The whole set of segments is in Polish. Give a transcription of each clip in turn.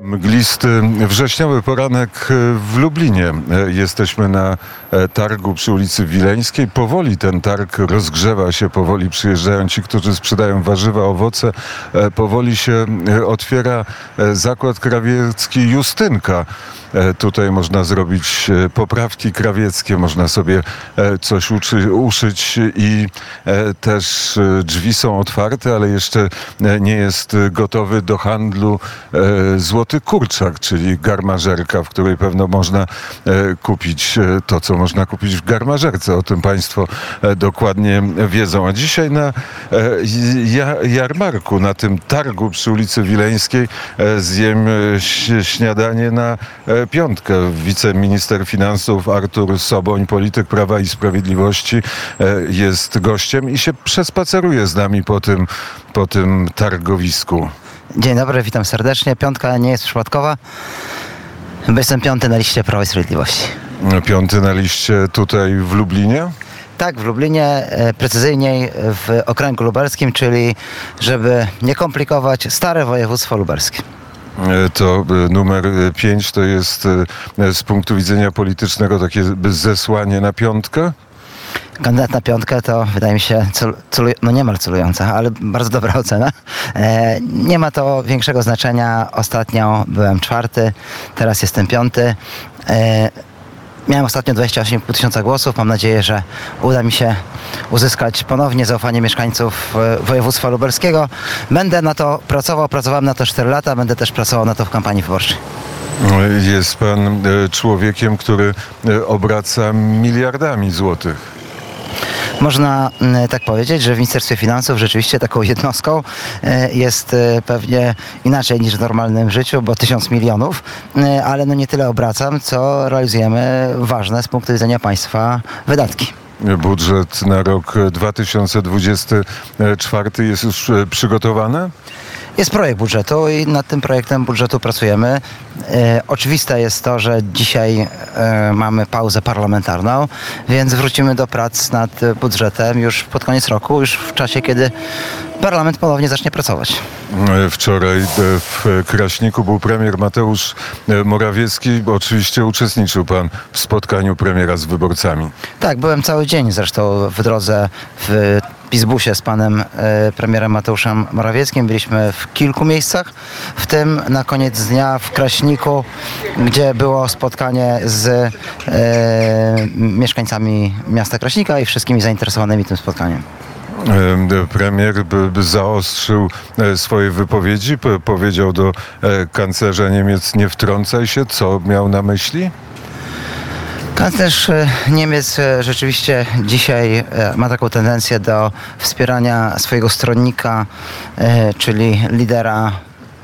Mglisty wrześniowy poranek w Lublinie. Jesteśmy na targu przy ulicy Wileńskiej. Powoli ten targ rozgrzewa się, powoli przyjeżdżają ci, którzy sprzedają warzywa, owoce. Powoli się otwiera zakład krawiecki Justynka. Tutaj można zrobić poprawki krawieckie, można sobie coś uczy, uszyć i też drzwi są otwarte, ale jeszcze nie jest gotowy do handlu złoty kurczak, czyli garmażerka, w której pewno można kupić to, co można kupić w garmażerce. O tym Państwo dokładnie wiedzą. A dzisiaj na jarmarku, na tym targu przy ulicy Wileńskiej zjem śniadanie na piątkę. Wiceminister finansów Artur Soboń, polityk Prawa i Sprawiedliwości jest gościem i się przespaceruje z nami po tym, po tym targowisku. Dzień dobry, witam serdecznie. Piątka nie jest przypadkowa, bo jestem piąty na liście Prawa i Sprawiedliwości. Piąty na liście tutaj w Lublinie? Tak, w Lublinie, e, precyzyjniej w okręgu lubelskim, czyli żeby nie komplikować, stare województwo lubelskie. To e, numer 5 to jest e, z punktu widzenia politycznego takie zesłanie na piątkę? Kandydat na piątkę to wydaje mi się cel, celu, no niemal celująca, ale bardzo dobra ocena. E, nie ma to większego znaczenia. Ostatnio byłem czwarty, teraz jestem piąty. E, Miałem ostatnio 28,5 tysiąca głosów. Mam nadzieję, że uda mi się uzyskać ponownie zaufanie mieszkańców e, województwa lubelskiego. Będę na to pracował, pracowałem na to 4 lata, będę też pracował na to w kampanii wyborczej. Jest pan e, człowiekiem, który e, obraca miliardami złotych. Można mm, tak powiedzieć, że w Ministerstwie Finansów rzeczywiście taką jednostką e, jest e, pewnie inaczej niż w normalnym życiu, bo tysiąc milionów, e, ale no nie tyle obracam, co realizujemy ważne z punktu widzenia państwa wydatki. Budżet na rok 2024 jest już przygotowany? Jest projekt budżetu i nad tym projektem budżetu pracujemy. E, oczywiste jest to, że dzisiaj e, mamy pauzę parlamentarną, więc wrócimy do prac nad budżetem już pod koniec roku, już w czasie, kiedy parlament ponownie zacznie pracować. Wczoraj w Kraśniku był premier Mateusz Morawiecki. Oczywiście uczestniczył pan w spotkaniu premiera z wyborcami. Tak, byłem cały dzień zresztą w drodze w Pizbusie z panem e, premierem Mateuszem Morawieckim. Byliśmy w kilku miejscach, w tym na koniec dnia w Kraśniku, gdzie było spotkanie z e, mieszkańcami miasta Kraśnika i wszystkimi zainteresowanymi tym spotkaniem. Premier by, by zaostrzył e, swoje wypowiedzi, powiedział do e, kanclerza Niemiec nie wtrącaj się, co miał na myśli? Kanclerz e, Niemiec rzeczywiście dzisiaj ma taką tendencję do wspierania swojego stronnika, czyli lidera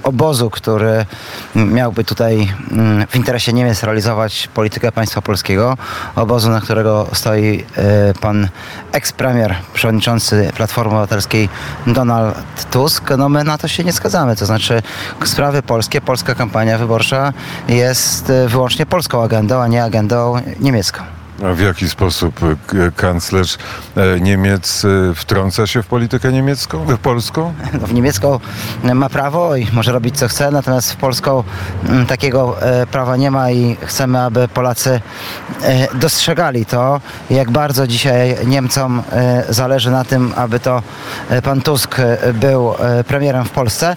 obozu, który miałby tutaj mm, w interesie Niemiec realizować politykę państwa polskiego. Obozu, na którego stoi e, pan ekspremier, przewodniczący Platformy Obywatelskiej Donald Tusk. No my na to się nie zgadzamy. To znaczy sprawy polskie, polska kampania wyborcza jest e, wyłącznie polską agendą, a nie agendą niemiecką. W jaki sposób e, kanclerz e, Niemiec e, wtrąca się w politykę niemiecką, w polską? No, w niemiecką ma prawo i może robić co chce, natomiast w polską mm, takiego prawa nie ma i chcemy, aby Polacy dostrzegali to, jak bardzo dzisiaj Niemcom zależy na tym, aby to pan Tusk był premierem w Polsce.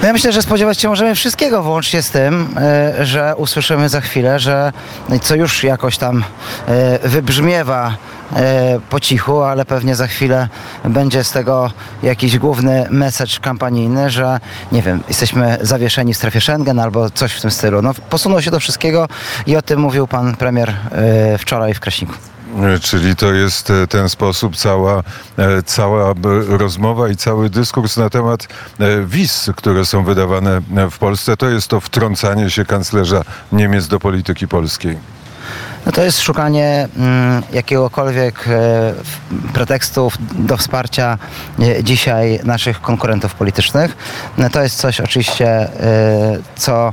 No ja myślę, że spodziewać się możemy wszystkiego, włącznie z tym, e, że usłyszymy za chwilę, że co już jakoś tam e, wybrzmiewa e, po cichu, ale pewnie za chwilę będzie z tego jakiś główny message kampanijny, że nie wiem, jesteśmy zawieszeni w strefie Schengen albo coś w tym stylu. No, posunął się do wszystkiego i o tym mówił pan premier wczoraj w Kraśniku. Czyli to jest e, ten sposób, cała, e, cała rozmowa i cały dyskurs na temat e, wiz, które są wydawane w Polsce, to jest to wtrącanie się kanclerza Niemiec do polityki polskiej. No to jest szukanie mm, jakiegokolwiek e, pretekstów do wsparcia e, dzisiaj naszych konkurentów politycznych. No to jest coś oczywiście, e, co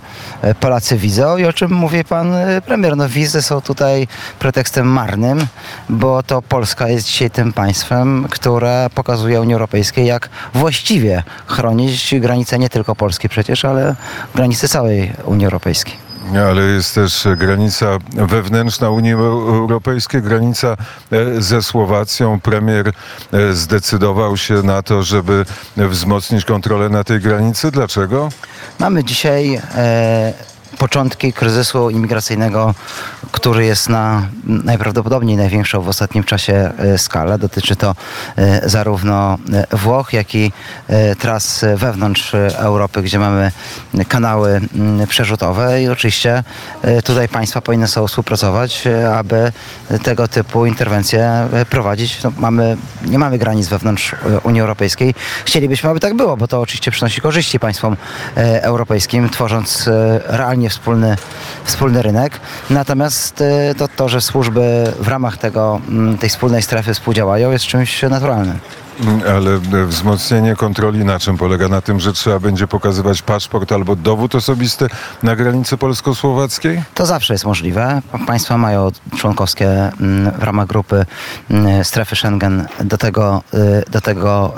Polacy widzą i o czym mówi pan premier. No wizy są tutaj pretekstem marnym, bo to Polska jest dzisiaj tym państwem, które pokazuje Unii Europejskiej, jak właściwie chronić granice nie tylko Polski przecież, ale granice całej Unii Europejskiej. Ale jest też granica wewnętrzna Unii Europejskiej, granica e, ze Słowacją. Premier e, zdecydował się na to, żeby wzmocnić kontrolę na tej granicy. Dlaczego? Mamy dzisiaj e, początki kryzysu imigracyjnego, który jest na najprawdopodobniej największą w ostatnim czasie e, skalę. Dotyczy to e, zarówno e, Włoch, jak i tras wewnątrz Europy, gdzie mamy kanały mm, przerzutowe i oczywiście tutaj państwa powinny sobie współpracować, aby tego typu interwencje prowadzić. No, mamy, nie mamy granic wewnątrz Unii Europejskiej. Chcielibyśmy, aby tak było, bo to oczywiście przynosi korzyści państwom europejskim, tworząc e, realnie wspólny, wspólny rynek. Natomiast e, to, to, że służby w ramach tego, mm, tej wspólnej strefy współdziałają, jest czymś naturalnym. Ale e, wzmocnienie kontroli na czym polega? Na tym, że trzeba będzie pokazywać paszport albo dowód osobisty na granicy polsko-słowackiej? To zawsze jest możliwe. Państwa mają członkowskie mm, w ramach grupy mm, strefy Schengen do tego, y, do tego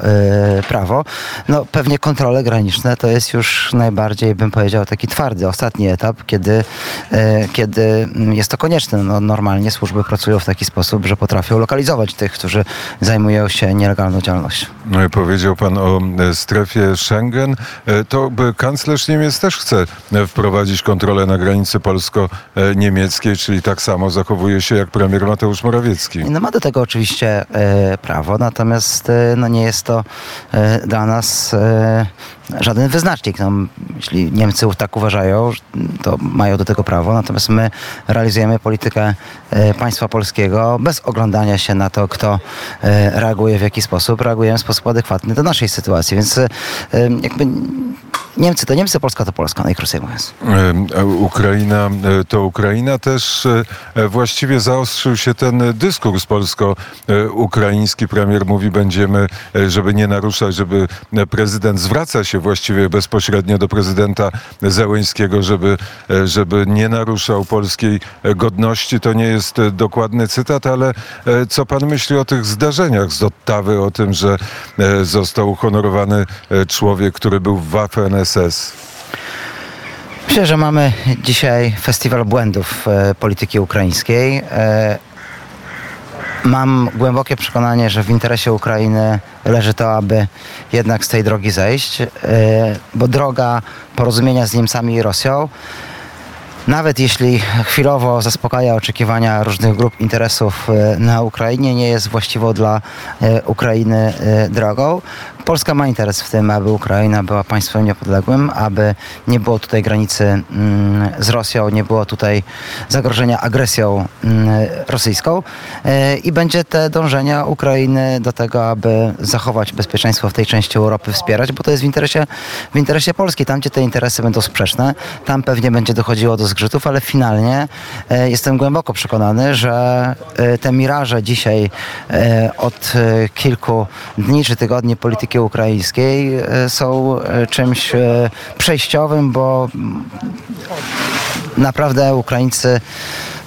y, prawo. No, pewnie kontrole graniczne to jest już najbardziej, bym powiedział, taki twardy, ostatni etap, kiedy, y, kiedy mm, jest to konieczne. No, normalnie służby pracują w taki sposób, że potrafią lokalizować tych, którzy zajmują się nielegalną działalnością. No i Powiedział pan o e, strefie Schengen. E, To by kanclerz Niemiec też chce e, wprowadzić kontrolę na granicy polsko-niemieckiej, czyli tak samo zachowuje się jak premier Mateusz Morawiecki. No ma do tego oczywiście prawo, natomiast no nie jest to dla nas żaden wyznacznik. No, jeśli Niemcy tak uważają, to mają do tego prawo, natomiast my realizujemy politykę e, państwa polskiego bez oglądania się na to, kto e, reaguje w jaki sposób. Reagujemy w sposób adekwatny do naszej sytuacji, więc e, jakby Niemcy to Niemcy, Polska to Polska, najkrócej mówiąc. E, Ukraina e, to Ukraina. Też e, właściwie zaostrzył się ten dyskurs polsko-ukraiński. Premier mówi, będziemy, żeby nie naruszać, żeby prezydent zwraca się właściwie bezpośrednio do prezydenta Zełęńskiego, żeby, żeby nie naruszał polskiej godności. To nie jest dokładny cytat, ale co pan myśli o tych zdarzeniach z Ottawy, o tym, że został uhonorowany człowiek, który był w Waffen-SS? Myślę, że mamy dzisiaj festiwal błędów e, polityki ukraińskiej. E, mam głębokie przekonanie, że w interesie Ukrainy leży to, aby jednak z tej drogi zejść, e, bo droga porozumienia z Niemcami i Rosją nawet jeśli chwilowo zaspokaja oczekiwania różnych grup interesów e, na Ukrainie, nie jest właściwą dla Ukrainy drogą. Polska ma interes w tym, aby Ukraina była państwem niepodległym, aby nie było tutaj granicy mm, z Rosją, nie było tutaj zagrożenia agresją mm, rosyjską E, i będzie te dążenia Ukrainy do tego, aby zachować bezpieczeństwo w tej części Europy wspierać, bo to jest w interesie, w interesie Polski. Tam, gdzie te interesy będą sprzeczne, tam pewnie będzie dochodziło do zgrzytów, ale finalnie e, jestem głęboko przekonany, że e, te miraże dzisiaj od kilku dni czy tygodni polityki ukraińskiej e, są e, czymś e, przejściowym, bo naprawdę Ukraińcy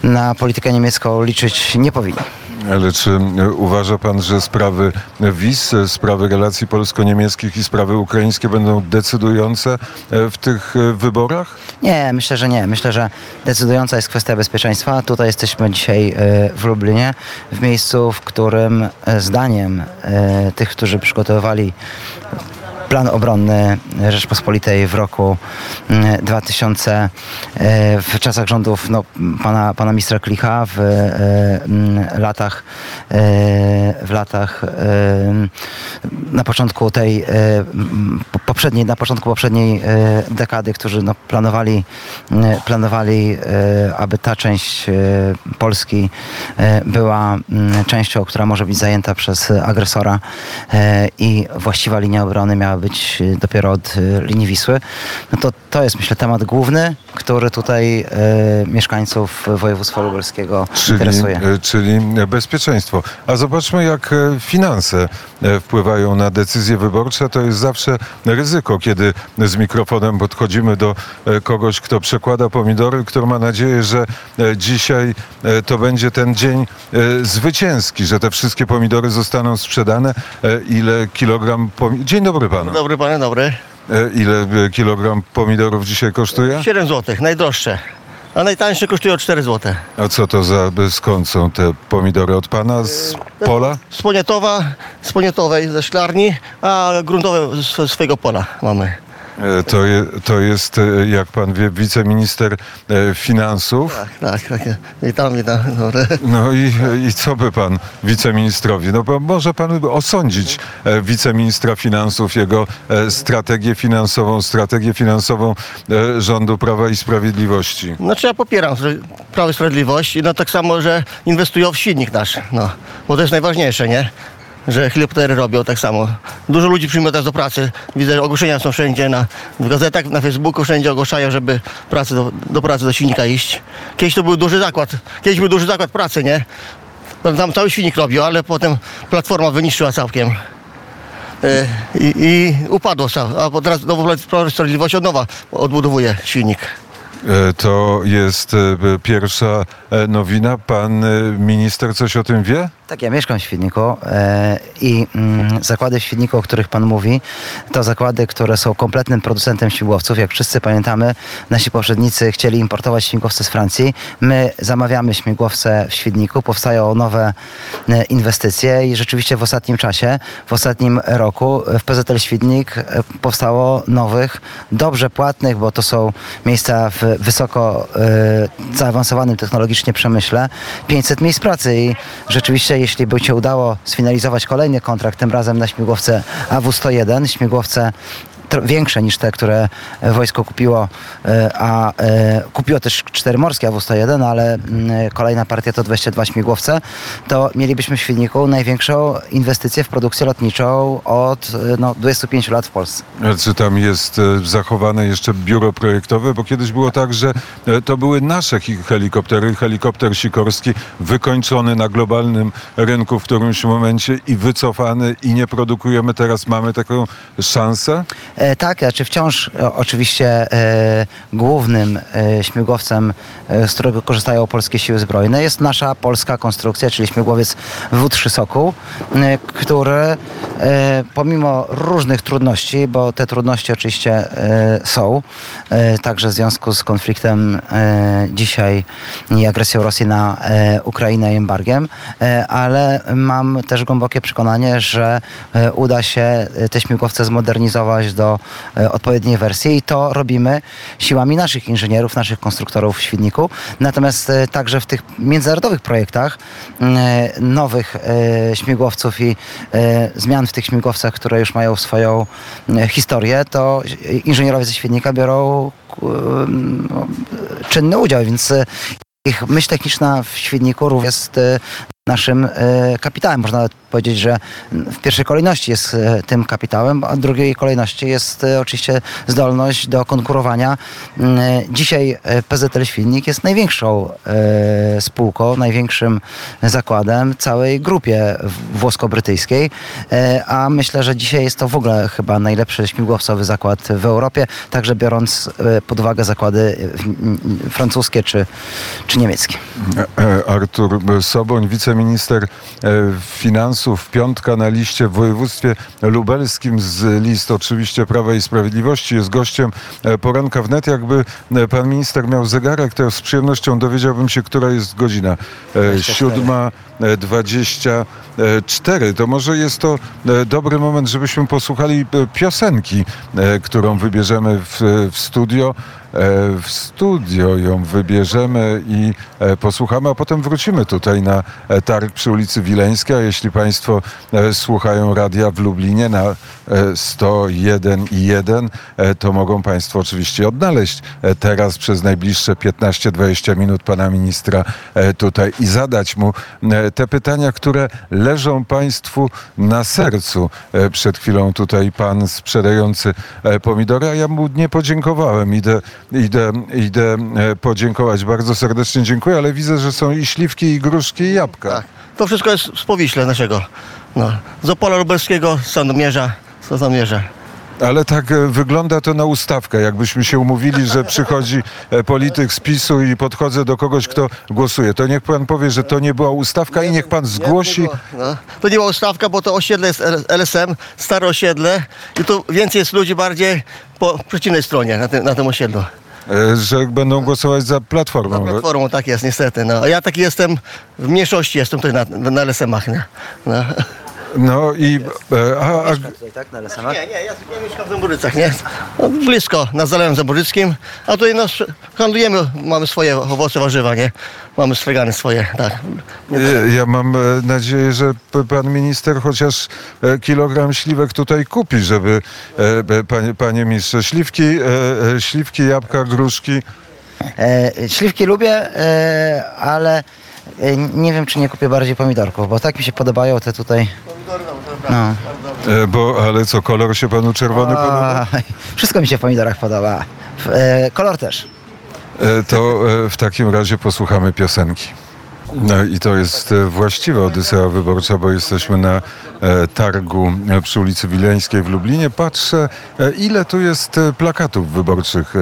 na politykę niemiecką liczyć nie powinni. Ale czy e, uważa pan, że sprawy wiz, e, sprawy relacji polsko-niemieckich i sprawy ukraińskie będą decydujące e, w tych wyborach? Nie, myślę, że nie. Myślę, że decydująca jest kwestia bezpieczeństwa. Tutaj jesteśmy dzisiaj w Lublinie, w miejscu, w którym zdaniem tych, którzy przygotowywali plan obronny Rzeczpospolitej w roku mm, 2000 e, w czasach rządów no, pana, pana ministra Klicha w e, mm, latach e, w latach na początku tej poprzedniej, na początku poprzedniej dekady, którzy no, planowali, planowali aby ta część Polski była m, częścią, która może być zajęta przez agresora i właściwa linia obrony miała być e, dopiero od e, linii Wisły. No to, to jest myślę temat główny, który tutaj e, mieszkańców województwa lubelskiego Czyli, interesuje. czyli bezpieczeństwo. A zobaczmy, jak finanse wpływają na decyzje wyborcze. To jest zawsze ryzyko, kiedy z mikrofonem podchodzimy do kogoś, kto przekłada pomidory, kto ma nadzieję, że dzisiaj to będzie ten dzień zwycięski, że te wszystkie pomidory zostaną sprzedane. Ile kilogram pomidorów... Dzień dobry panu. Dobry panie, dobry. E, Ile e, kilogram pomidorów dzisiaj kosztuje? 7 zł, najdroższe. A najtańsze kosztują 4 zł. A co to za... Skąd są te pomidory? Od pana z pola? Z Ponietowa, z Ponietowej, ze szklarni, a gruntowe z swojego pola mamy. E, To, je, to jest, e, jak pan wie, wiceminister e, finansów. Tak, tak, tak. Witam, witam. Dobry. No i, i co by pan wiceministrowi? No bo może pan osądzić wiceministra finansów, jego strategię finansową, strategię finansową rządu Prawa i Sprawiedliwości. Znaczy ja popieram Prawo i Sprawiedliwość, no tak samo, że inwestują w silnik nasz, no. Bo to jest najważniejsze, nie? Że helikoptery robią tak samo. Dużo ludzi przyjmuje teraz do pracy. Widzę, że ogłoszenia są wszędzie, na, w gazetach, na Facebooku, wszędzie ogłaszają, żeby pracy do, do pracy do silnika iść. Kiedyś to był duży zakład, kiedyś był duży zakład pracy, nie? Tam, cały silnik robił, ale potem platforma wyniszczyła całkiem. E, I, i upadło całe. A teraz nowo Prawo i Sprawiedliwość od nowa odbudowuje silnik. E, To jest e, pierwsza nowina. Pan minister coś o tym wie? Tak, ja mieszkam w Świdniku e, i mm, zakłady w Świdniku, o których Pan mówi, to zakłady, które są kompletnym producentem śmigłowców. Jak wszyscy pamiętamy, nasi poprzednicy chcieli importować śmigłowce z Francji. My zamawiamy śmigłowce w Świdniku, powstają nowe e, inwestycje i rzeczywiście w ostatnim czasie, w ostatnim roku w PZL Świdnik e, powstało nowych, dobrze płatnych, bo to są miejsca w wysoko e, zaawansowanym technologicznie przemyśle, 500 miejsc pracy i rzeczywiście jeśli by się udało sfinalizować kolejny kontrakt, tym razem na śmigłowce AW101, śmigłowce większe niż te, które wojsko kupiło, e, a e, kupiło też cztery morskie AW101, ale mm, kolejna partia to 22 śmigłowce, to mielibyśmy w Świdniku największą inwestycję w produkcję lotniczą od e, no, 25 lat w Polsce. Czy tam jest zachowane jeszcze biuro projektowe? Bo kiedyś było tak, że to były nasze helikoptery. Helikopter Sikorski wykończony na globalnym rynku w którymś momencie i wycofany i nie produkujemy. Teraz mamy taką szansę. E, tak, znaczy wciąż e, oczywiście e, głównym śmigłowcem, z którego korzystają polskie siły zbrojne jest nasza polska konstrukcja, czyli śmigłowiec W3 Sokół, który pomimo różnych trudności, bo te trudności oczywiście są, także w związku z konfliktem dzisiaj i agresją Rosji na Ukrainę i embargiem, ale mam też głębokie przekonanie, że uda się te śmigłowce zmodernizować do e, odpowiedniej wersji i to robimy siłami naszych inżynierów, naszych konstruktorów w Świdniku. Natomiast e, także w tych międzynarodowych projektach e, nowych śmigłowców i zmian w tych śmigłowcach, które już mają swoją historię, to inżynierowie ze Świdnika biorą czynny udział, więc ich myśl techniczna w Świdniku jest naszym e, kapitałem. Można nawet powiedzieć, że w pierwszej kolejności jest e, tym kapitałem, a w drugiej kolejności jest e, oczywiście zdolność do konkurowania. Mm, Dzisiaj PZL Świdnik jest największą spółką, największym zakładem całej grupie włosko-brytyjskiej, a myślę, że dzisiaj jest to w ogóle chyba najlepszy śmigłowcowy zakład w Europie, także biorąc pod uwagę zakłady francuskie czy, czy niemieckie. Artur Soboń, wiceminister e, finansów, piątka na liście w województwie lubelskim z list oczywiście Prawa i Sprawiedliwości. Jest gościem e, poranka wnet. Jakby e, pan minister miał zegarek, to z przyjemnością dowiedziałbym się, która jest godzina. Siódma dwadzieścia cztery. To może jest to dobry moment, żebyśmy posłuchali piosenki, którą wybierzemy w, w studio. W studio ją wybierzemy i e, posłuchamy, a potem wrócimy tutaj na e, targ przy ulicy Wileńskiej. A jeśli Państwo e, słuchają radia w Lublinie na e, 101 i 1, e, to mogą Państwo oczywiście odnaleźć e, teraz przez najbliższe 15-20 minut pana ministra e, tutaj i zadać mu e, te pytania, które leżą Państwu na sercu. E, Przed chwilą tutaj pan sprzedający e, pomidory, a ja mu nie podziękowałem. Idę, idę, idę e, podziękować. Bardzo serdecznie dziękuję, ale widzę, że są i śliwki, i gruszki, i jabłka. Tak. To wszystko jest z Powiśle naszego. No. Z Opola Lubelskiego, z Sandomierza, z Sandomierza. Ale tak e, wygląda to na ustawkę. Jakbyśmy się umówili, że przychodzi e, polityk z PiSu i podchodzę do kogoś, kto głosuje. To niech pan powie, że to nie była ustawka i niech pan zgłosi. No. To nie była ustawka, bo to osiedle jest LSM, stare osiedle i tu więcej jest ludzi bardziej po przeciwnej stronie na tym, na tym osiedlu. E, że będą głosować za platformą. Platformą tak jest niestety. No. Ja taki jestem, w mniejszości jestem tutaj na, na. Nie? No. No i e, a, a, Tutaj, tak, na lesanach? Nie, nie, ja, ja mieszkam w Zemburycach, nie? No, blisko, nad Zalewem Zemburyckim, a tutaj no, handlujemy, mamy swoje owoce, warzywa, nie? Mamy stregany swoje, tak. e, ja mam e, nadzieję, że pan minister chociaż kilogram śliwek tutaj kupi, żeby panie, panie ministrze, śliwki, śliwki, jabłka, gruszki. E, śliwki lubię, e, ale nie wiem, czy nie kupię bardziej pomidorków, bo tak mi się podobają te tutaj. No. E, bo, ale co, kolor się panu czerwony podoba? Wszystko mi się w pomidorach podoba. E, kolor też. E, To e, w takim razie posłuchamy piosenki. No i to jest e, właściwa Odysea Wyborcza, bo jesteśmy na e, targu e, przy ulicy Wileńskiej w Lublinie. Patrzę, ile tu jest plakatów wyborczych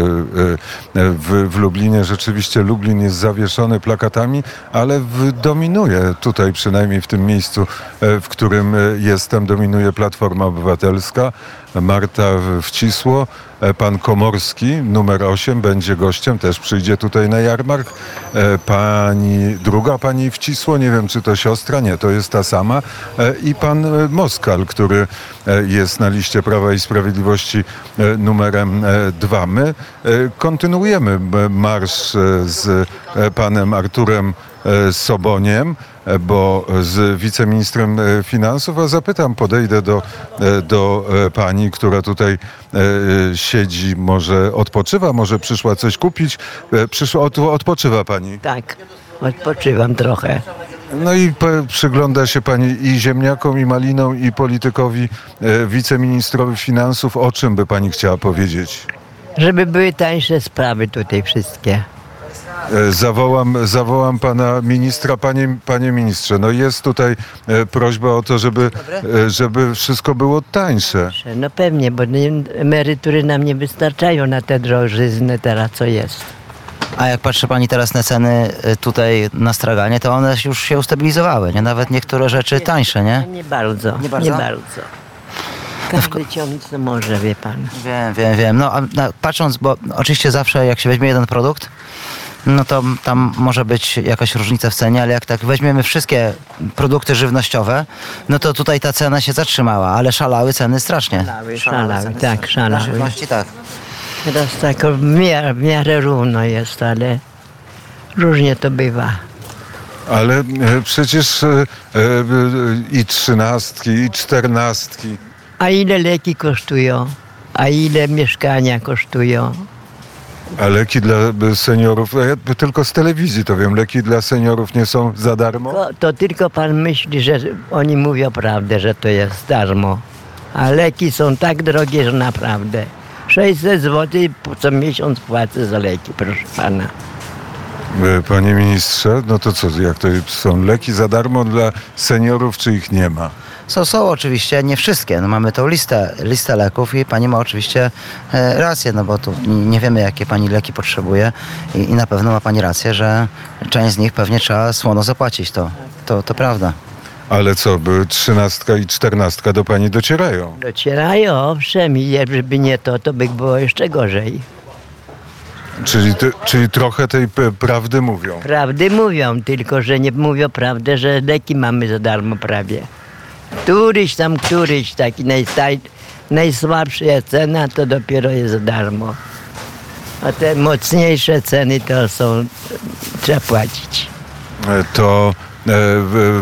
w, w Lublinie. Rzeczywiście Lublin jest zawieszony plakatami, ale dominuje tutaj, przynajmniej w tym miejscu, w którym jestem, dominuje Platforma Obywatelska. Marta Wcisło, e, pan Komorski, numer 8, będzie gościem, też przyjdzie tutaj na jarmark. E, Pani, druga pani Wcisło, nie wiem czy to siostra, nie, to jest ta sama. E, I pan Moskal, który jest na liście Prawa i Sprawiedliwości numerem 2. My kontynuujemy marsz z panem Arturem Soboniem, e, bo z wiceministrem e, finansów, a zapytam, podejdę do, e, do e, pani, która tutaj e, e, siedzi, może odpoczywa, może przyszła coś kupić. E, Przyszła, od, odpoczywa pani. Tak, odpoczywam trochę. No i przygląda się pani i ziemniakom, i malinom, i politykowi, e, wiceministrowi finansów. O czym by pani chciała powiedzieć? Żeby były tańsze sprawy tutaj wszystkie. E, Zawołam, zawołam pana ministra, panie, panie ministrze. No jest tutaj e, prośba o to, żeby, e, żeby wszystko było tańsze. No pewnie, bo emerytury nam nie wystarczają na te drożyzny teraz, co jest. A jak patrzy pani teraz na ceny tutaj na straganie, to one już się ustabilizowały, nie? Nawet niektóre rzeczy tańsze, nie? Nie bardzo, Nie bardzo? nie bardzo. Każdy ciąć co może, wie pan. Wiem, wiem, wiem. No a patrząc, bo oczywiście zawsze jak się weźmie jeden produkt, no to tam może być jakaś różnica w cenie, ale jak tak weźmiemy wszystkie produkty żywnościowe, no to tutaj ta cena się zatrzymała, ale szalały ceny strasznie. Szalały, szalały, tak, szalały. Żywności tak. Teraz tak w miarę, w miarę równo jest, ale różnie to bywa. Ale e, przecież e, e, i trzynastki, i czternastki. A ile leki kosztują? A ile mieszkania kosztują? A leki dla e, seniorów, a ja tylko z telewizji to wiem, leki dla seniorów nie są za darmo? To, to tylko pan myśli, że oni mówią prawdę, że to jest darmo. A leki są tak drogie, że naprawdę. 600 zł co miesiąc płacę za leki, proszę pana. E, Panie ministrze, no to co, jak to są leki za darmo dla seniorów, czy ich nie ma? Są, są oczywiście, nie wszystkie. No mamy tą listę, listę leków i pani ma oczywiście e, rację, no bo tu nie wiemy, jakie pani leki potrzebuje i, i na pewno ma pani rację, że część z nich pewnie trzeba słono zapłacić. To, to, to prawda. Ale co, by trzynastka i czternastka do pani docierają? Docierają, owszem, i żeby nie to, to by było jeszcze gorzej. Czyli, ty, czyli trochę tej prawdy mówią. Prawdy mówią, tylko że nie mówią prawdę, że leki mamy za darmo prawie. Któryś tam, któryś taki najstaj, najsłabsza cena, to dopiero jest darmo. A te mocniejsze ceny to są, trzeba płacić. E, To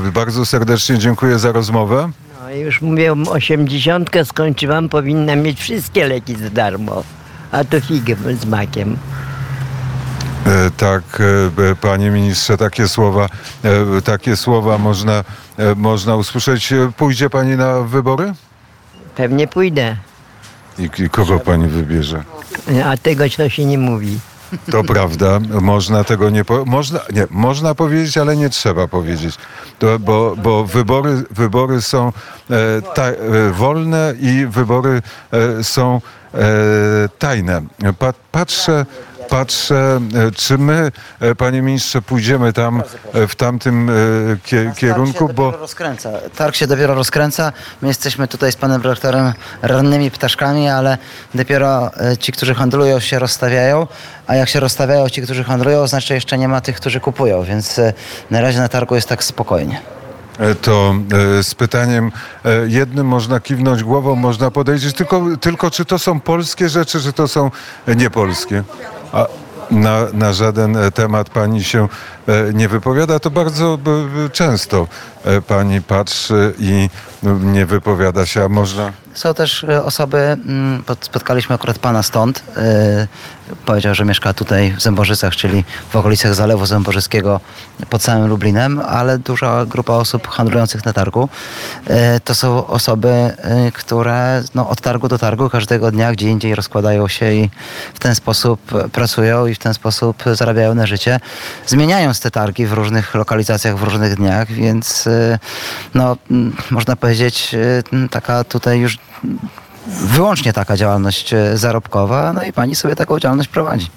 e, bardzo serdecznie dziękuję za rozmowę. No już mówię, 80 skończyłam, powinna mieć wszystkie leki za darmo. A to figę z makiem. E, Tak, e, panie ministrze, takie słowa, e, takie słowa można, e, można usłyszeć. E, Pójdzie pani na wybory? Pewnie pójdę. I, I kogo pani wybierze? A tego to się nie mówi. To prawda, można tego nie, po, można, nie, można powiedzieć, ale nie trzeba powiedzieć, to, bo, bo wybory, wybory są e, ta, e, wolne i wybory e, są e, tajne. Pa, patrzę, patrzę, e, czy my, e, panie ministrze, pójdziemy tam e, w tamtym kierunku, bo dopiero rozkręca. Targ się dopiero rozkręca. My jesteśmy tutaj z panem dyrektorem rannymi ptaszkami, ale dopiero ci, którzy handlują się rozstawiają, a jak się rozstawiają ci, którzy handlują, znaczy jeszcze nie ma tych, którzy kupują, więc na razie na targu jest tak spokojnie. To z pytaniem jednym można kiwnąć głową, można podejrzeć, tylko, tylko czy to są polskie rzeczy, czy to są niepolskie. A na, na żaden e, temat pani się nie wypowiada, to bardzo b, często e, pani patrzy i no, nie wypowiada się, a można... Są też e, osoby, mm, spotkaliśmy akurat pana stąd, e, powiedział, że mieszka tutaj w Zębożycach, czyli w okolicach Zalewu Zębożyckiego pod samym Lublinem, ale duża grupa osób handlujących na targu. E, To są osoby, e, które no, od targu do targu każdego dnia gdzie indziej rozkładają się i w ten sposób pracują i w ten sposób zarabiają na życie. Zmieniając te targi w różnych lokalizacjach, w różnych dniach, więc e, no, można powiedzieć e, taka tutaj już wyłącznie taka działalność e, zarobkowa, no i pani sobie taką działalność prowadzi.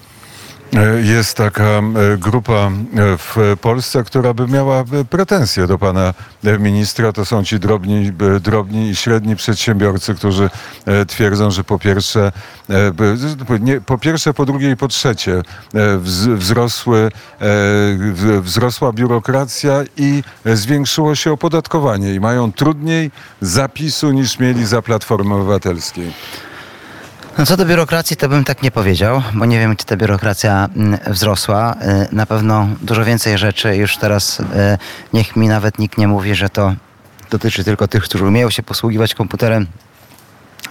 E, Jest taka e, grupa e, w Polsce, która by miała pretensje do pana ministra. To są ci drobni, drobni i średni przedsiębiorcy, którzy twierdzą, że po pierwsze, nie, po pierwsze, po drugie i po trzecie wz- wzrosły, wzrosła biurokracja i zwiększyło się opodatkowanie i mają trudniej zapisu niż mieli za Platformy Obywatelskiej. No co do biurokracji, to bym tak nie powiedział, bo nie wiem, czy ta biurokracja mm, wzrosła. Y, Na pewno dużo więcej rzeczy już teraz, y, niech mi nawet nikt nie mówi, że to dotyczy tylko tych, którzy umieją się posługiwać komputerem,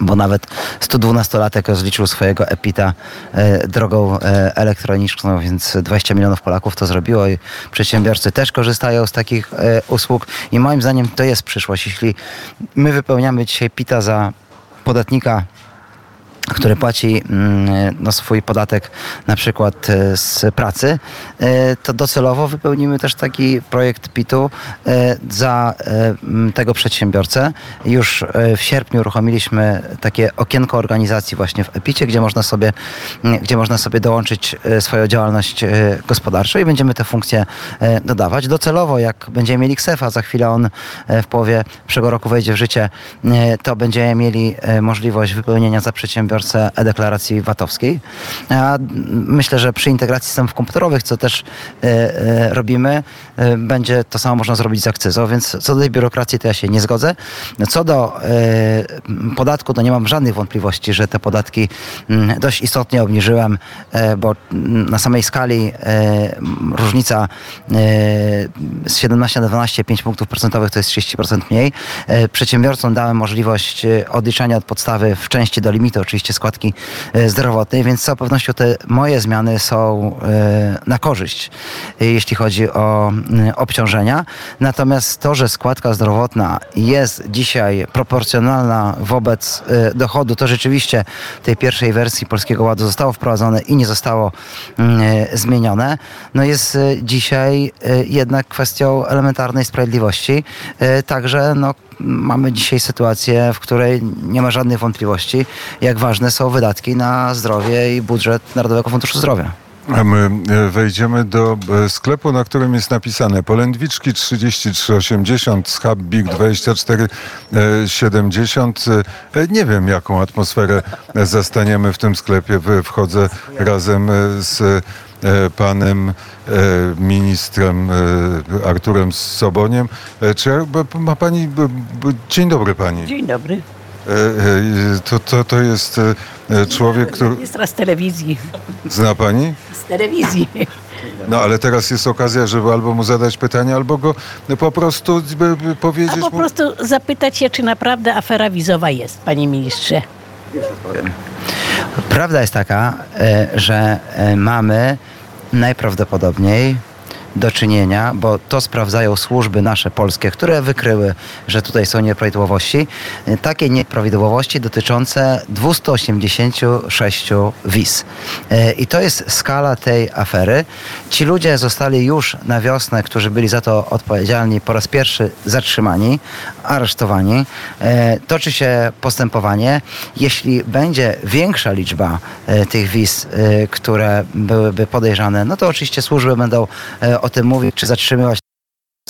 bo nawet 112-latek rozliczył swojego EPITA e, drogą elektroniczną, więc 20 milionów Polaków to zrobiło i przedsiębiorcy też korzystają z takich usług i moim zdaniem to jest przyszłość. Jeśli my wypełniamy dzisiaj PITA za podatnika który płaci mm, no, swój podatek na przykład e, z pracy, e, to docelowo wypełnimy też taki projekt PIT-u e, za tego przedsiębiorcę. Już w sierpniu uruchomiliśmy takie okienko organizacji właśnie w EPIT-cie, gdzie można sobie, gdzie można sobie dołączyć swoją działalność gospodarczą i będziemy te funkcje dodawać. Docelowo, jak będziemy mieli KSEF-a, za chwilę on w połowie przyszłego roku wejdzie w życie, to będziemy mieli możliwość wypełnienia za przedsiębiorcę e-deklaracji VAT-owskiej. Myślę, że przy integracji systemów komputerowych, co też e, e, robimy, e, będzie to samo można zrobić z akcyzą, więc co do tej biurokracji to ja się nie zgodzę. Co do podatku, to nie mam żadnych wątpliwości, że te podatki mm, dość istotnie obniżyłem, bo na samej skali różnica z 17 na 12, 5 punktów procentowych to jest 30% mniej. Przedsiębiorcom dałem możliwość odliczania od podstawy w części do limitu, oczywiście składki e, zdrowotnej, więc z całą pewnością te moje zmiany są e, na korzyść, e, jeśli chodzi o obciążenia. Natomiast to, że składka zdrowotna jest dzisiaj proporcjonalna wobec dochodu, to rzeczywiście w tej pierwszej wersji Polskiego Ładu zostało wprowadzone i nie zostało mm, zmienione. No jest dzisiaj jednak kwestią elementarnej sprawiedliwości. Także no, mamy dzisiaj sytuację, w której nie ma żadnych wątpliwości, jak ważne są wydatki na zdrowie i budżet Narodowego Funduszu Zdrowia. A my e, wejdziemy do e, sklepu, na którym jest napisane Polędwiczki 3380, Schab Big 2470. E, Nie wiem, jaką atmosferę zastaniemy w tym sklepie. Wchodzę razem z panem e, ministrem e, Arturem Soboniem. E, Czy ma pani... Dzień dobry pani. Dzień dobry. E, e, To, to, to jest e, e, człowiek, który... Jest raz z telewizji. Zna pani? Z telewizji. No ale teraz jest okazja, żeby albo mu zadać pytanie, albo go no, po prostu by, by A powiedzieć po mu... prostu zapytać się, czy naprawdę afera wizowa jest, panie ministrze. Prawda jest taka, e, że e, mamy najprawdopodobniej do czynienia, bo to sprawdzają służby nasze polskie, które wykryły, że tutaj są nieprawidłowości, takie nieprawidłowości dotyczące 286 wiz. I to jest skala tej afery. Ci ludzie zostali już na wiosnę, którzy byli za to odpowiedzialni, po raz pierwszy zatrzymani, aresztowani. E, Toczy się postępowanie. Jeśli będzie większa liczba e, tych wiz, e, które byłyby podejrzane, no to oczywiście służby będą o tym mówić, czy zatrzymywać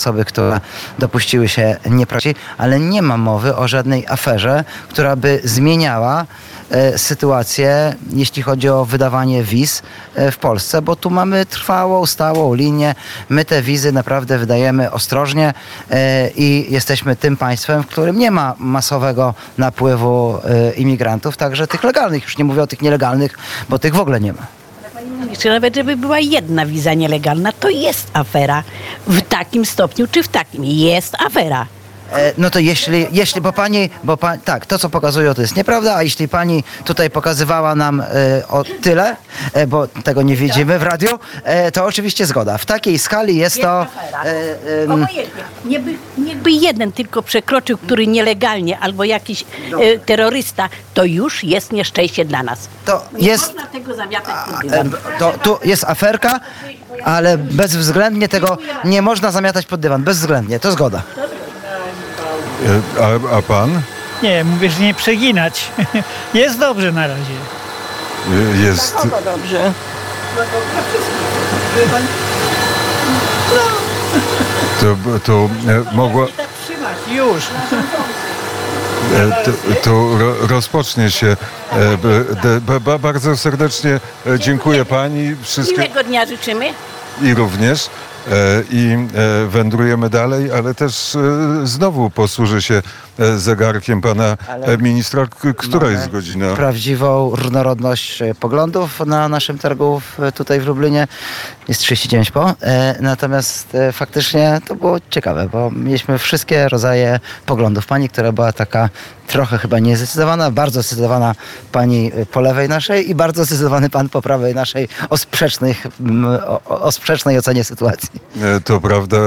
osoby, które dopuściły się nieprawdziwej, ale nie ma mowy o żadnej aferze, która by zmieniała e, sytuację, jeśli chodzi o wydawanie wiz e, w Polsce, bo tu mamy trwałą, stałą linię. My te wizy naprawdę wydajemy ostrożnie e, i jesteśmy tym państwem, w którym nie ma masowego napływu imigrantów, także tych legalnych, już nie mówię o tych nielegalnych, bo tych w ogóle nie ma. Jeszcze nawet, żeby była jedna wiza nielegalna, to jest afera. W takim stopniu, czy w takim. Jest afera. E, No to jeśli, jeśli bo pani, bo pa, tak, to co pokazują to jest nieprawda, a jeśli pani tutaj pokazywała nam e, o tyle, e, bo tego nie widzimy w radiu, to oczywiście zgoda. W takiej skali jest to... Obojętnie. Niechby, niechby jeden tylko przekroczył, który nielegalnie, albo jakiś e, terrorysta, to już jest nieszczęście dla nas. To Nie jest... można tego zamiatać pod dywan. To, tu jest aferka, ale bezwzględnie tego nie można zamiatać pod dywan. Bezwzględnie, to zgoda. E, A, a pan? Nie, mówię, że nie przeginać. Jest dobrze na razie. E, Jest... Dobrze. To, to e, mogło... Już. E, To, to ro, rozpocznie się. Bardzo serdecznie dziękuję pani. Wszystkie... Miłego dnia życzymy. i również. E, I e, wędrujemy dalej, ale też e, znowu posłuży się zegarkiem pana e, ministra. Która jest godzina? Prawdziwą różnorodność poglądów na naszym targu tutaj w Lublinie. Jest 39 po. Natomiast faktycznie to było ciekawe, bo mieliśmy wszystkie rodzaje poglądów. Pani, która była taka trochę chyba niezdecydowana, bardzo zdecydowana pani po lewej naszej i bardzo zdecydowany pan po prawej naszej o, sprzecznych, o, o sprzecznej ocenie sytuacji. E, To prawda,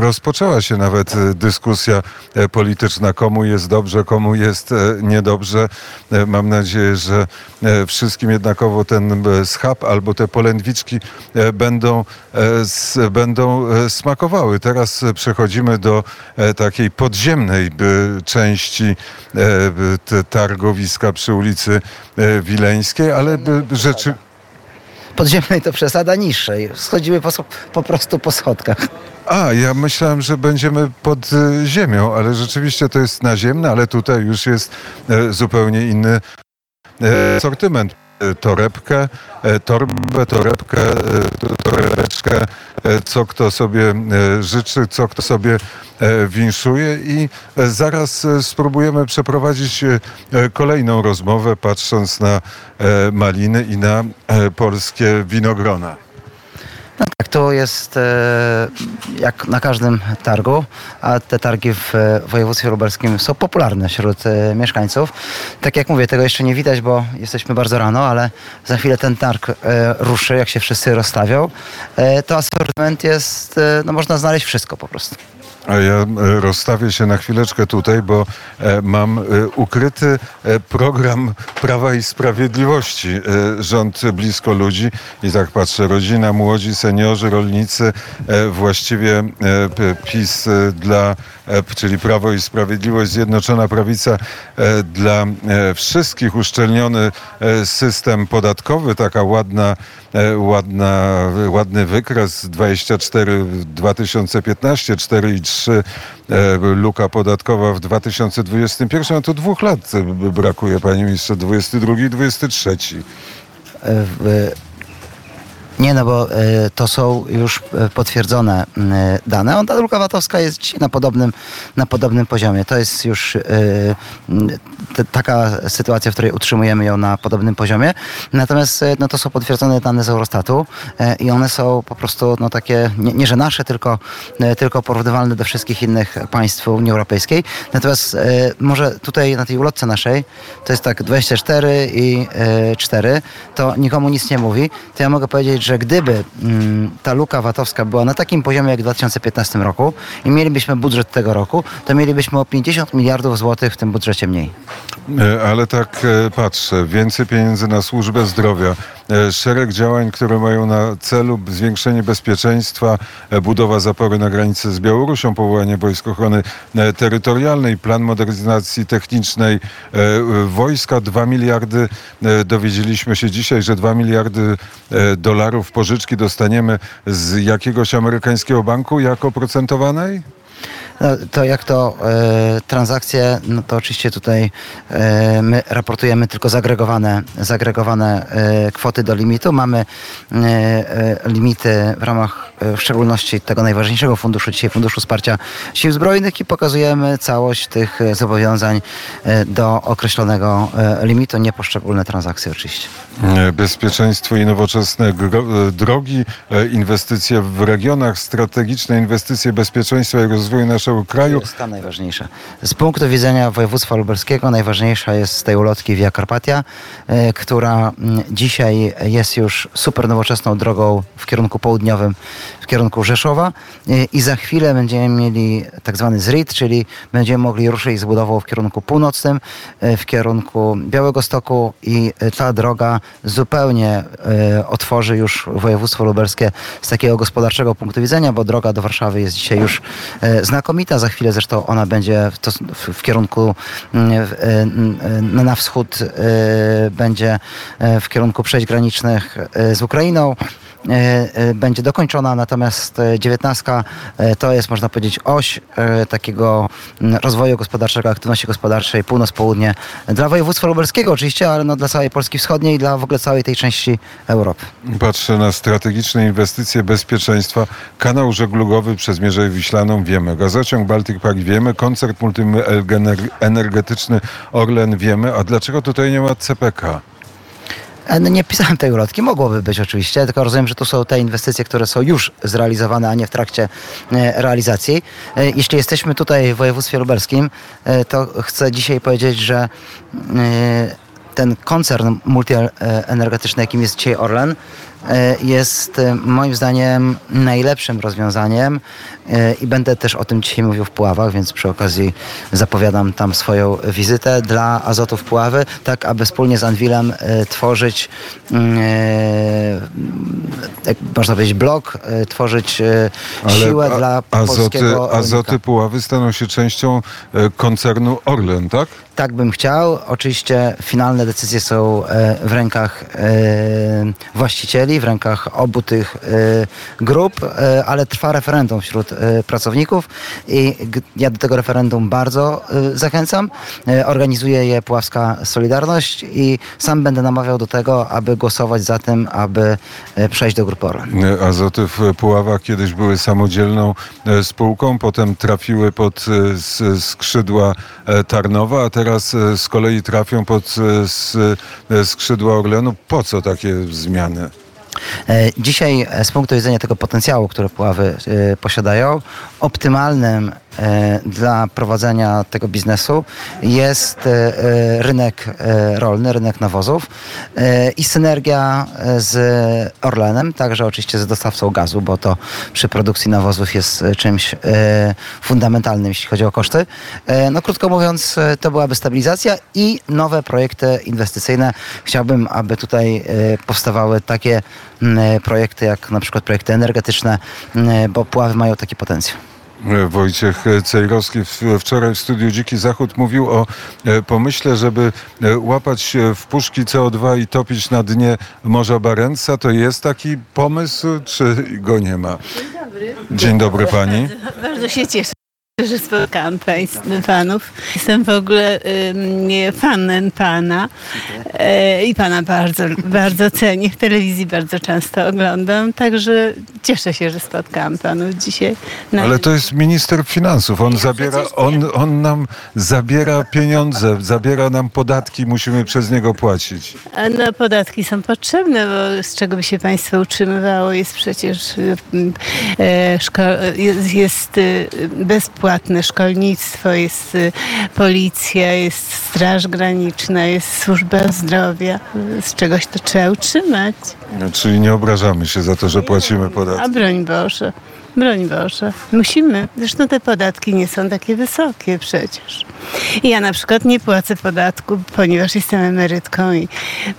rozpoczęła się nawet e, dyskusja e, polityczna, komu jest dobrze, komu jest niedobrze. Mam nadzieję, że wszystkim jednakowo ten schab albo te polędwiczki będą, będą smakowały. Teraz przechodzimy do takiej podziemnej części targowiska przy ulicy Wileńskiej, ale rzeczy... Podziemnej to przesada niższej. Schodzimy po, po prostu po schodkach. A, ja myślałem, że będziemy pod e, ziemią, ale rzeczywiście to jest naziemne, ale tutaj już jest e, zupełnie inny e, sortyment. E, Torebkę, e, torbę, torebkę, e, to- torebeczkę, co kto sobie życzy, co kto sobie winszuje i zaraz spróbujemy przeprowadzić kolejną rozmowę, patrząc na maliny i na polskie winogrona. No tak, to jest e, jak na każdym targu, a te targi w e, województwie lubelskim są popularne wśród e, mieszkańców. Tak jak mówię, tego jeszcze nie widać, bo jesteśmy bardzo rano, ale za chwilę ten targ ruszy, jak się wszyscy rozstawią. To asortyment jest, no można znaleźć wszystko po prostu. Ja e, rozstawię się na chwileczkę tutaj, bo e, mam e, ukryty program Prawa i Sprawiedliwości. Rząd blisko ludzi i tak patrzę, rodzina, młodzi, seniorzy, rolnicy, właściwie PiS dla, czyli Prawo i Sprawiedliwość, Zjednoczona Prawica e, dla e, wszystkich, uszczelniony e, system podatkowy, taka ładna, e, ładna, ładny wykres 24 w 2015, 4 i 3 e, luka podatkowa w 2021, no to dwóch lat e, brakuje, panie ministrze, 22 i 23. E, w, Nie, no bo e, to są już e, potwierdzone m, dane. On, ta luka VAT-owska jest na podobnym, na podobnym poziomie. To jest już m, t- taka sytuacja, w której utrzymujemy ją na podobnym poziomie. Natomiast no, to są potwierdzone dane z Eurostatu i one są po prostu no, takie, nie, nie że nasze, tylko, tylko porównywalne do wszystkich innych państw Unii Europejskiej. Natomiast może tutaj na tej ulotce naszej to jest tak 24 i e, 4, to nikomu nic nie mówi. To ja mogę powiedzieć, że gdyby mm, ta luka VAT-owska była na takim poziomie jak w 2015 roku i mielibyśmy budżet tego roku, to mielibyśmy o 50 miliardów złotych w tym budżecie mniej. E, Ale tak e, patrzę, więcej pieniędzy na służbę zdrowia, e, szereg działań, które mają na celu zwiększenie bezpieczeństwa, budowa zapory na granicy z Białorusią, powołanie Wojsk Ochrony Terytorialnej, plan modernizacji technicznej wojska, 2 miliardy, dowiedzieliśmy się dzisiaj, że 2 miliardy e, dolarów pożyczki dostaniemy z jakiegoś amerykańskiego banku jako oprocentowanej? No, to jak to e, transakcje, no to oczywiście tutaj e, my raportujemy tylko zagregowane, zagregowane e, kwoty do limitu. Mamy e, e, limity w ramach e, w szczególności tego najważniejszego funduszu, dzisiaj Funduszu Wsparcia Sił Zbrojnych i pokazujemy całość tych zobowiązań do określonego limitu, nie poszczególne transakcje oczywiście. Bezpieczeństwo i nowoczesne drogi, inwestycje w regionach, strategiczne inwestycje bezpieczeństwa i rozwoju naszego To kraju. jest ta najważniejsza. Z punktu widzenia województwa lubelskiego najważniejsza jest z tej ulotki Via Carpatia, e, która mm, dzisiaj jest już super nowoczesną drogą w kierunku południowym, w kierunku Rzeszowa e, i za chwilę będziemy mieli tak zwany ZRIT, czyli będziemy mogli ruszyć z budową w kierunku północnym, e, w kierunku Białego Stoku i ta droga zupełnie otworzy już województwo lubelskie z takiego gospodarczego punktu widzenia, bo droga do Warszawy jest dzisiaj już e, znakomita. Za chwilę zresztą ona będzie w, w, w kierunku mm, e, n- e, na wschód e, będzie w kierunku przejść granicznych z Ukrainą. E, e, Będzie dokończona, natomiast e, dziewiętnastka to jest, można powiedzieć, oś takiego mm, rozwoju gospodarczego, aktywności gospodarczej, północ-południe dla województwa lubelskiego oczywiście, ale no dla całej Polski Wschodniej i dla w ogóle całej tej części Europy. Patrzę na strategiczne inwestycje bezpieczeństwa. Kanał żeglugowy przez Mierzeję Wiślaną wiemy. Gazociąg Baltic Pipe wiemy. Koncert multienergetyczny Orlen wiemy. A dlaczego tutaj nie ma CPK? E, No nie pisałem tej ulotki, mogłoby być oczywiście, tylko rozumiem, że to są te inwestycje, które są już zrealizowane, a nie w trakcie e, realizacji. E, Jeśli jesteśmy tutaj w województwie lubelskim, to chcę dzisiaj powiedzieć, że ten koncern multienergetyczny, jakim jest dzisiaj Orlen, jest e, moim zdaniem najlepszym rozwiązaniem e, i będę też o tym dzisiaj mówił w Puławach, więc przy okazji zapowiadam tam swoją wizytę dla Azotów Puławy, tak aby wspólnie z Anwilem e, tworzyć, mm, e, jak można powiedzieć, blok, e, tworzyć e, siłę a- dla azoty, polskiego azoty. Puławy staną się częścią e, koncernu Orlen, tak? Tak bym chciał. Oczywiście finalne decyzje są e, w rękach e, w rękach obu tych e, grup, e, ale trwa referendum wśród e, pracowników i ja do tego referendum bardzo zachęcam. Organizuje je Puławska Solidarność i sam będę namawiał do tego, aby głosować za tym, aby przejść do grupy Orlen. Azoty w Puławach kiedyś były samodzielną spółką, potem trafiły pod skrzydła e, Tarnowa, a teraz z kolei trafią pod skrzydła Orlenu. Po co takie zmiany? E, Dzisiaj e, z punktu widzenia tego potencjału, który Puławy e, posiadają, optymalnym dla prowadzenia tego biznesu jest e, e, rynek e, rolny, rynek nawozów e, i synergia e, z Orlenem, także oczywiście z dostawcą gazu, bo to przy produkcji nawozów jest e, czymś e, fundamentalnym, jeśli chodzi o koszty. E, No krótko mówiąc, e, to byłaby stabilizacja i nowe projekty inwestycyjne. Chciałbym, aby tutaj e, powstawały takie e, projekty, jak na przykład projekty energetyczne, bo Puławy mają taki potencjał. Wojciech Cejrowski wczoraj w studiu Dziki Zachód mówił o e, pomyśle, żeby e, łapać w puszki CO2 i topić na dnie Morza Barentsa. To jest taki pomysł, czy go nie ma? Dzień dobry pani. Bardzo się cieszę. Że spotkałam państw, panów. Jestem w ogóle ym, fanem pana e, i pana bardzo, bardzo cenię. W telewizji bardzo często oglądam, także cieszę się, że spotkałam panów dzisiaj. Ale to jest minister finansów. On zabiera, on, on nam zabiera pieniądze, zabiera nam podatki, musimy przez niego płacić. A no, podatki są potrzebne, bo z czego by się państwo utrzymywało jest przecież y, szko- jest, jest y, bezpłatne szkolnictwo, jest y, policja, jest straż graniczna, jest służba zdrowia. Z czegoś to trzeba utrzymać. No, Czyli nie obrażamy się za to, że płacimy A podatki. broń Boże, broń Boże. Musimy. Zresztą te podatki nie są takie wysokie przecież. I Ja na przykład nie płacę podatku, ponieważ jestem emerytką i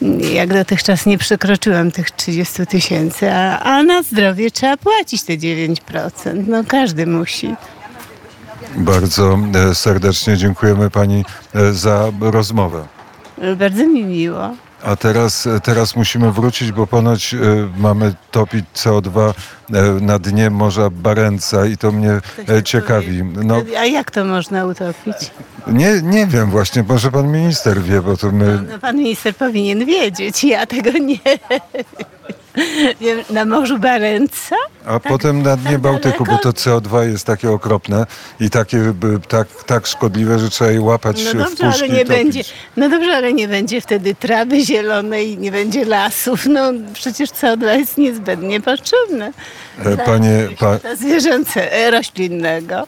i jak dotychczas nie przekroczyłam tych 30 tysięcy, a, a na zdrowie trzeba płacić te 9%. No każdy musi. Bardzo e, serdecznie dziękujemy pani e, za rozmowę. Bardzo mi miło. A teraz, teraz musimy wrócić, bo ponoć e, mamy topić CO2 e, na dnie Morza Barenca i to mnie e, ciekawi. No, A jak to można utopić? nie, nie wiem właśnie, może pan minister wie, bo to my... No, pan minister powinien wiedzieć, ja tego nie wiem. Na Morzu Barenca? A potem na dnie tak Bałtyku, bo daleko? to CO2 jest takie okropne i takie tak, tak szkodliwe, że trzeba je łapać No w dobrze, ale nie będzie. No dobrze, ale nie będzie wtedy trawy zielonej, nie będzie lasów. No przecież CO2 jest niezbędnie potrzebne. E, Panie, pa, zwierzęce, e, roślinnego.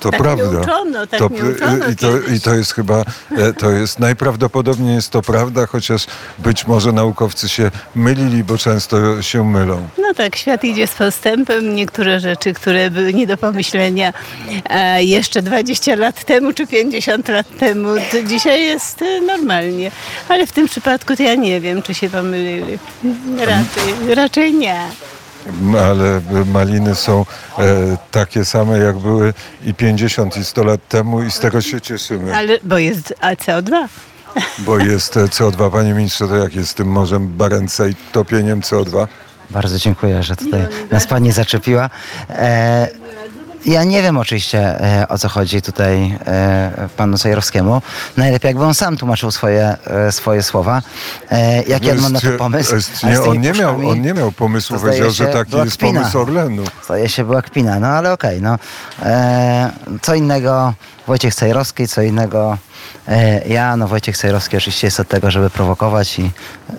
To Tak prawda. uczono, tak to, uczono i, to, I to jest chyba, e, to jest, najprawdopodobniej jest to prawda, chociaż być może naukowcy się mylili, bo często się mylą. No tak, świat idzie z postępem. Niektóre rzeczy, które były nie do pomyślenia e, jeszcze 20 lat temu czy 50 lat temu, to dzisiaj jest e, normalnie. Ale w tym przypadku to ja nie wiem, czy się pomylili. Raczej, raczej nie. M, Ale maliny są e, takie same, jak były i 50 i 100 lat temu i z tego się cieszymy. Ale, bo jest a CO2. Bo jest e, CO2. Panie ministrze, to jak jest z tym Morzem Barenca i topieniem CO2? Bardzo dziękuję, że tutaj nas pani zaczepiła. E, ja nie wiem oczywiście e, o co chodzi tutaj e, panu Sajrowskiemu. Najlepiej jakby on sam tłumaczył swoje, e, swoje słowa. E, jaki on ma na to Jest- pomysł? jest- nie, on, nie miał, on nie miał pomysłu, powiedział, że taki jest kpina. pomysł Orlenu. Zdaje się była kpina, no ale okej. no. E, co innego Wojciech Sajrowski, co innego ja. No Wojciech Sajrowski oczywiście jest od tego, żeby prowokować i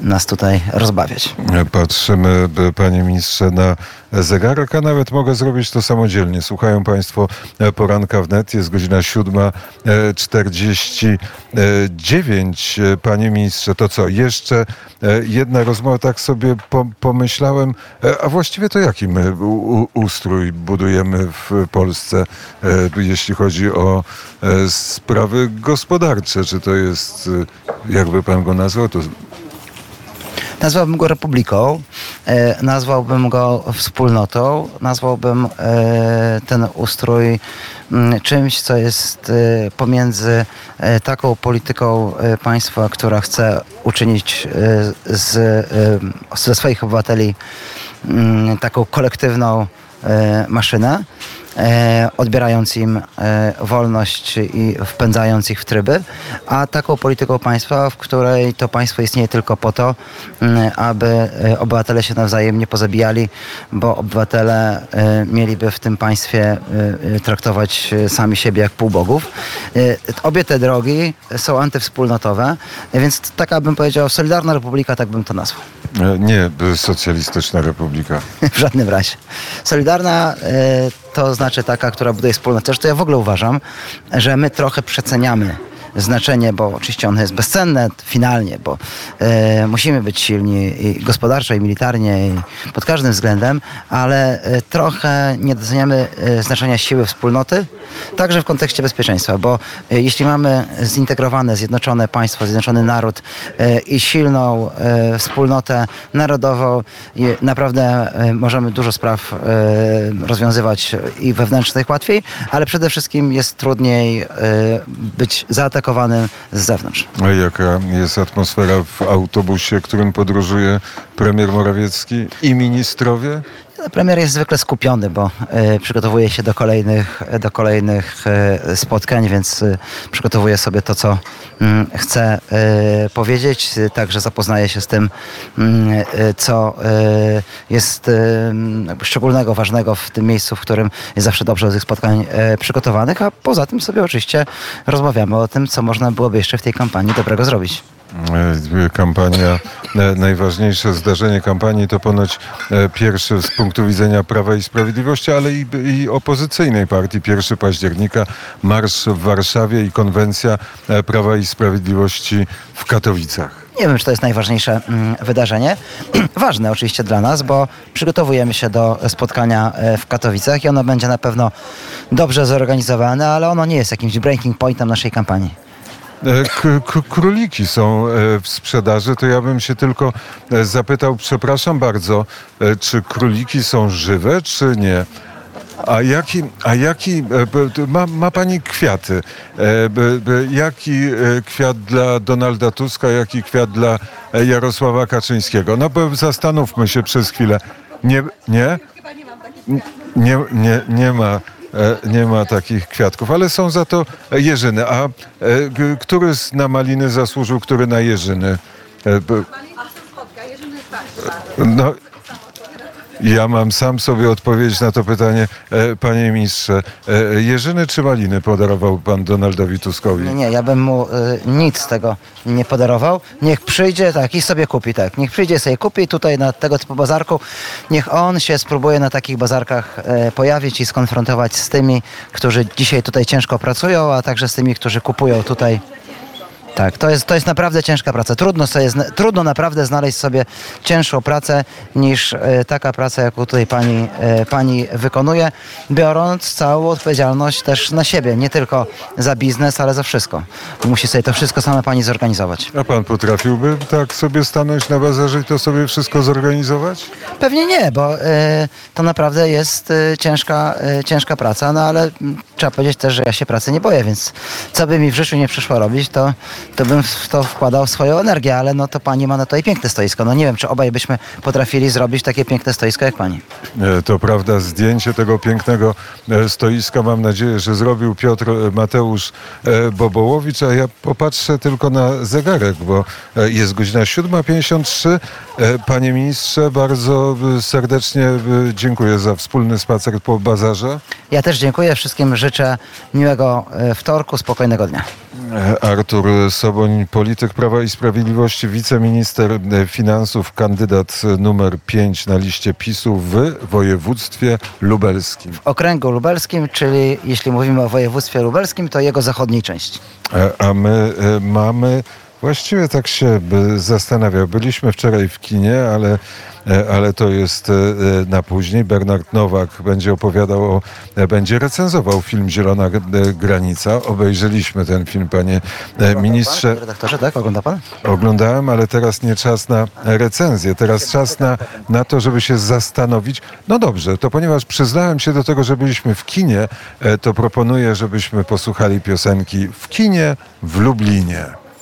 nas tutaj rozbawiać. Patrzymy, b- panie ministrze, na zegarek, a nawet mogę zrobić to samodzielnie. Słuchają państwo e, poranka wnet, jest godzina 7.49. E, Panie ministrze, to co? Jeszcze e, jedna rozmowa, tak sobie po, pomyślałem, e, a właściwie to jaki my ustrój budujemy w Polsce, e, jeśli chodzi o e, sprawy gospodarcze? Czy to jest, e, jakby pan go nazwał, to Nazwałbym go republiką, e, nazwałbym go wspólnotą, nazwałbym e, ten ustrój mm, czymś, co jest e, pomiędzy taką polityką państwa, która chce uczynić z, ze swoich obywateli mm, taką kolektywną maszynę, odbierając im e, wolność i wpędzając ich w tryby, a taką polityką państwa, w której to państwo istnieje tylko po to, m, aby e, obywatele się nawzajem nie pozabijali, bo obywatele e, mieliby w tym państwie e, e, traktować e, sami siebie jak półbogów. E, Obie te drogi są antywspólnotowe, e, więc taka bym powiedział Solidarna Republika, tak bym to nazwał. E, Nie, socjalistyczna republika. W żadnym razie. Solidarna e, to znaczy taka, która buduje wspólnotę. Zresztą ja w ogóle uważam, że my trochę przeceniamy znaczenie, bo oczywiście ono jest bezcenne finalnie, bo e, musimy być silni i gospodarczo, i militarnie, i pod każdym względem, ale e, trochę nie doceniamy e, znaczenia siły wspólnoty, także w kontekście bezpieczeństwa, bo e, jeśli mamy zintegrowane, zjednoczone państwo, zjednoczony naród i silną wspólnotę narodową, naprawdę możemy dużo spraw rozwiązywać i wewnętrznych łatwiej, ale przede wszystkim jest trudniej być zaatakowanym z zewnątrz. A jaka jest atmosfera w autobusie, którym podróżuje premier Morawiecki i ministrowie? Premier jest zwykle skupiony, bo e, przygotowuje się do kolejnych, do kolejnych e, spotkań, więc e, przygotowuje sobie to, co mm, chce powiedzieć. Także zapoznaje się z tym, mm, co jest szczególnego, ważnego w tym miejscu, w którym jest zawsze dobrze do tych spotkań przygotowanych, a poza tym sobie oczywiście rozmawiamy o tym, co można byłoby jeszcze w tej kampanii dobrego zrobić. E, Kampania, e, najważniejsze zdarzenie kampanii to ponoć e, pierwszy z punktu widzenia Prawa i Sprawiedliwości, ale i, i opozycyjnej partii 1 października, marsz w Warszawie i konwencja Prawa i Sprawiedliwości w Katowicach. Nie wiem, czy to jest najważniejsze mm, wydarzenie. Ważne oczywiście dla nas, bo przygotowujemy się do spotkania w Katowicach i ono będzie na pewno dobrze zorganizowane, ale ono nie jest jakimś breaking pointem naszej kampanii. E, króliki są e, w sprzedaży, to ja bym się tylko e, zapytał, przepraszam bardzo, czy króliki są żywe, czy nie? A jaki, a jaki ma, ma pani kwiaty? Jaki kwiat dla Donalda Tuska, jaki kwiat dla Jarosława Kaczyńskiego? No bo zastanówmy się przez chwilę. Nie? Nie? Nie, nie, nie ma. E, Nie ma takich kwiatków, ale są za to jeżyny. A e, który z na maliny zasłużył, który na jeżyny? E, No, ja mam sam sobie odpowiedzieć na to pytanie, e, panie ministrze. E, Jeżyny czy maliny podarował pan Donaldowi Tuskowi? Nie, ja bym mu y, nic z tego nie podarował. Niech przyjdzie tak i sobie kupi, tak. Niech przyjdzie sobie kupi tutaj na tego typu bazarku. Niech on się spróbuje na takich bazarkach e, pojawić i skonfrontować z tymi, którzy dzisiaj tutaj ciężko pracują, a także z tymi, którzy kupują tutaj. Tak, to jest, to jest naprawdę ciężka praca. Trudno, sobie, trudno naprawdę znaleźć sobie cięższą pracę niż e, taka praca, jaką tutaj pani, e, pani wykonuje, biorąc całą odpowiedzialność też na siebie, nie tylko za biznes, ale za wszystko. Musi sobie to wszystko sama pani zorganizować. A pan potrafiłby tak sobie stanąć na bazarze i to sobie wszystko zorganizować? Pewnie nie, bo e, to naprawdę jest e, ciężka, e, ciężka praca, no ale mm, trzeba powiedzieć też, że ja się pracy nie boję, więc co by mi w życiu nie przyszło robić, to, to bym w to wkładał swoją energię, ale no to pani ma na to i piękne stoisko. No nie wiem, czy obaj byśmy potrafili zrobić takie piękne stoisko jak pani. E, To prawda, zdjęcie tego pięknego e, stoiska mam nadzieję, że zrobił Piotr e, Mateusz Bobołowicz, a ja popatrzę tylko na zegarek, bo jest godzina 7.53. E, Panie ministrze, bardzo serdecznie dziękuję za wspólny spacer po bazarze. Ja też dziękuję wszystkim, życzę miłego wtorku, spokojnego dnia. Artur Soboń, polityk Prawa i Sprawiedliwości, wiceminister finansów, kandydat numer 5 na liście PiSu w województwie lubelskim. W okręgu lubelskim, czyli jeśli mówimy o województwie lubelskim, to jego zachodniej części. E, A my e, mamy, właściwie tak się zastanawiał, byliśmy wczoraj w kinie, ale, e, ale to jest e, e, na później. Bernard Nowak będzie opowiadał, o, będzie recenzował film Zielona Granica. Obejrzeliśmy ten film, panie ministrze. Panie redaktorze, tak? Ogląda pan? Oglądałem, ale teraz nie czas na recenzję. Teraz czas na, na to, żeby się zastanowić. No dobrze, to ponieważ przyznałem się do tego, że byliśmy w kinie, to proponuję, żebyśmy posłuchali piosenki w kinie w Lublinie.